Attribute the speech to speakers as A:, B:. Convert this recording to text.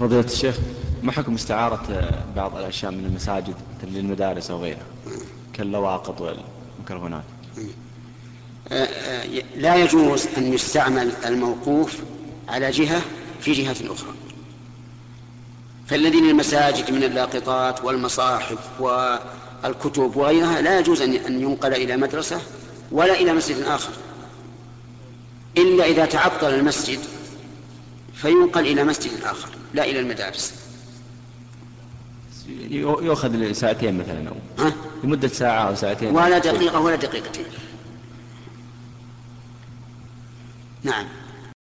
A: فضيلة الشيخ ما حكم استعارة بعض الأشياء من المساجد للمدارس أو غيرها؟ كاللواقط والميكروفونات
B: آه، آه، لا يجوز أن يستعمل الموقوف على جهة في جهة أخرى. فالذي للمساجد من اللاقطات والمصاحف والكتب وغيرها لا يجوز أن ينقل إلى مدرسة ولا إلى مسجد آخر. إلا إذا تعطل المسجد فينقل إلى مسجد آخر لا إلى المدارس.
A: يؤخذ ساعتين مثلا أو
B: ها؟
A: لمدة ساعة أو ساعتين.
B: ولا دقيقة ولا دقيقتين. نعم.